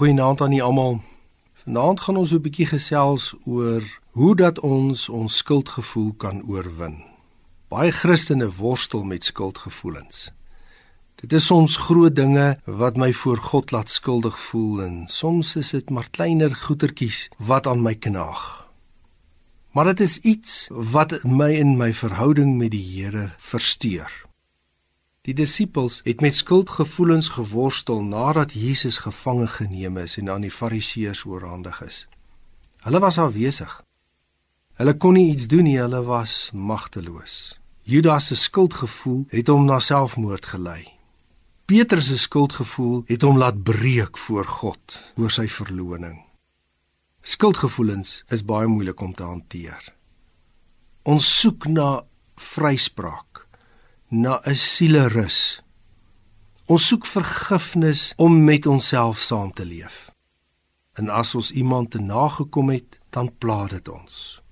Goeienaand aan julle almal. Vanaand gaan ons 'n bietjie gesels oor hoe dat ons ons skuldgevoel kan oorwin. Baie Christene worstel met skuldgevoelens. Dit is soms groot dinge wat my voor God laat skuldig voel en soms is dit maar kleiner goetertjies wat aan my knaag. Maar dit is iets wat my in my verhouding met die Here versteur. Die disippels het met skuldgevoelens geworstel nadat Jesus gevange geneem is en aan die Fariseërs oorhandig is. Hulle was afwesig. Hulle kon nie iets doen nie, hulle was magteloos. Judas se skuldgevoel het hom na selfmoord gelei. Petrus se skuldgevoel het hom laat breek voor God oor sy verloning. Skuldgevoelens is baie moeilik om te hanteer. Ons soek na vryspraak na 'n sielerus. Ons soek vergifnis om met onsself saam te leef. En as ons iemand te nagekom het, dan pla dit ons.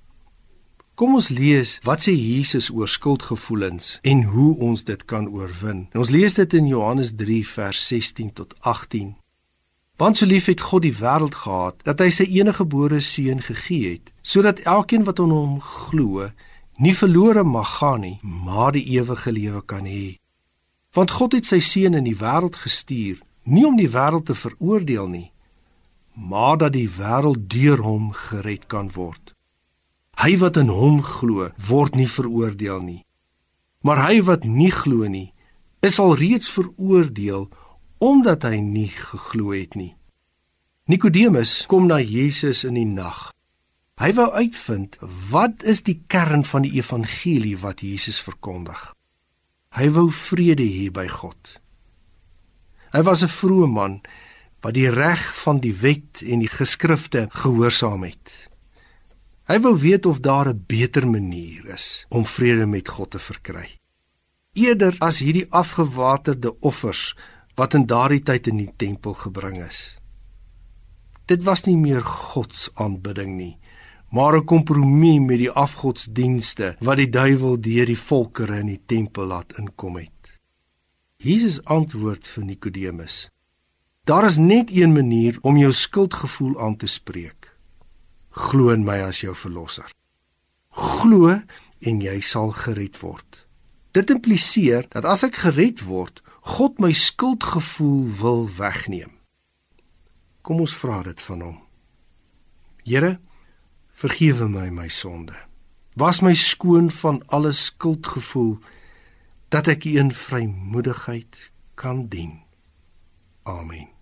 Kom ons lees wat sê Jesus oor skuldgevoelens en hoe ons dit kan oorwin. En ons lees dit in Johannes 3 vers 16 tot 18. Want so lief het God die wêreld gehad dat hy sy enige gebore seun gegee het, sodat elkeen wat aan hom glo, nie verlore mag gaan nie, maar die ewige lewe kan hê. Want God het sy seun in die wêreld gestuur, nie om die wêreld te veroordeel nie, maar dat die wêreld deur hom gered kan word. Hy wat in hom glo, word nie veroordeel nie. Maar hy wat nie glo nie, is al reeds veroordeel omdat hy nie geglo het nie. Nikodemus kom na Jesus in die nag Hy wou uitvind wat is die kern van die evangelie wat Jesus verkondig. Hy wou vrede hê by God. Hy was 'n vrome man wat die reg van die wet en die geskrifte gehoorsaam het. Hy wou weet of daar 'n beter manier is om vrede met God te verkry. Eerder as hierdie afgewaterde offers wat in daardie tyd in die tempel gebring is. Dit was nie meer God se aanbidding nie, maar 'n kompromie met die afgodsdienste wat die duiwel deur die volkere in die tempel laat inkom het. Jesus antwoord vir Nikodemus: Daar is net een manier om jou skuldgevoel aan te spreek. Glo in my as jou verlosser. Glo en jy sal gered word. Dit impliseer dat as ek gered word, God my skuldgevoel wil wegneem. Kom ons vra dit van hom. Here, Vergewe my my sonde. Was my skoon van alle skuldgevoel dat ek U in vrymoedigheid kan dien. Amen.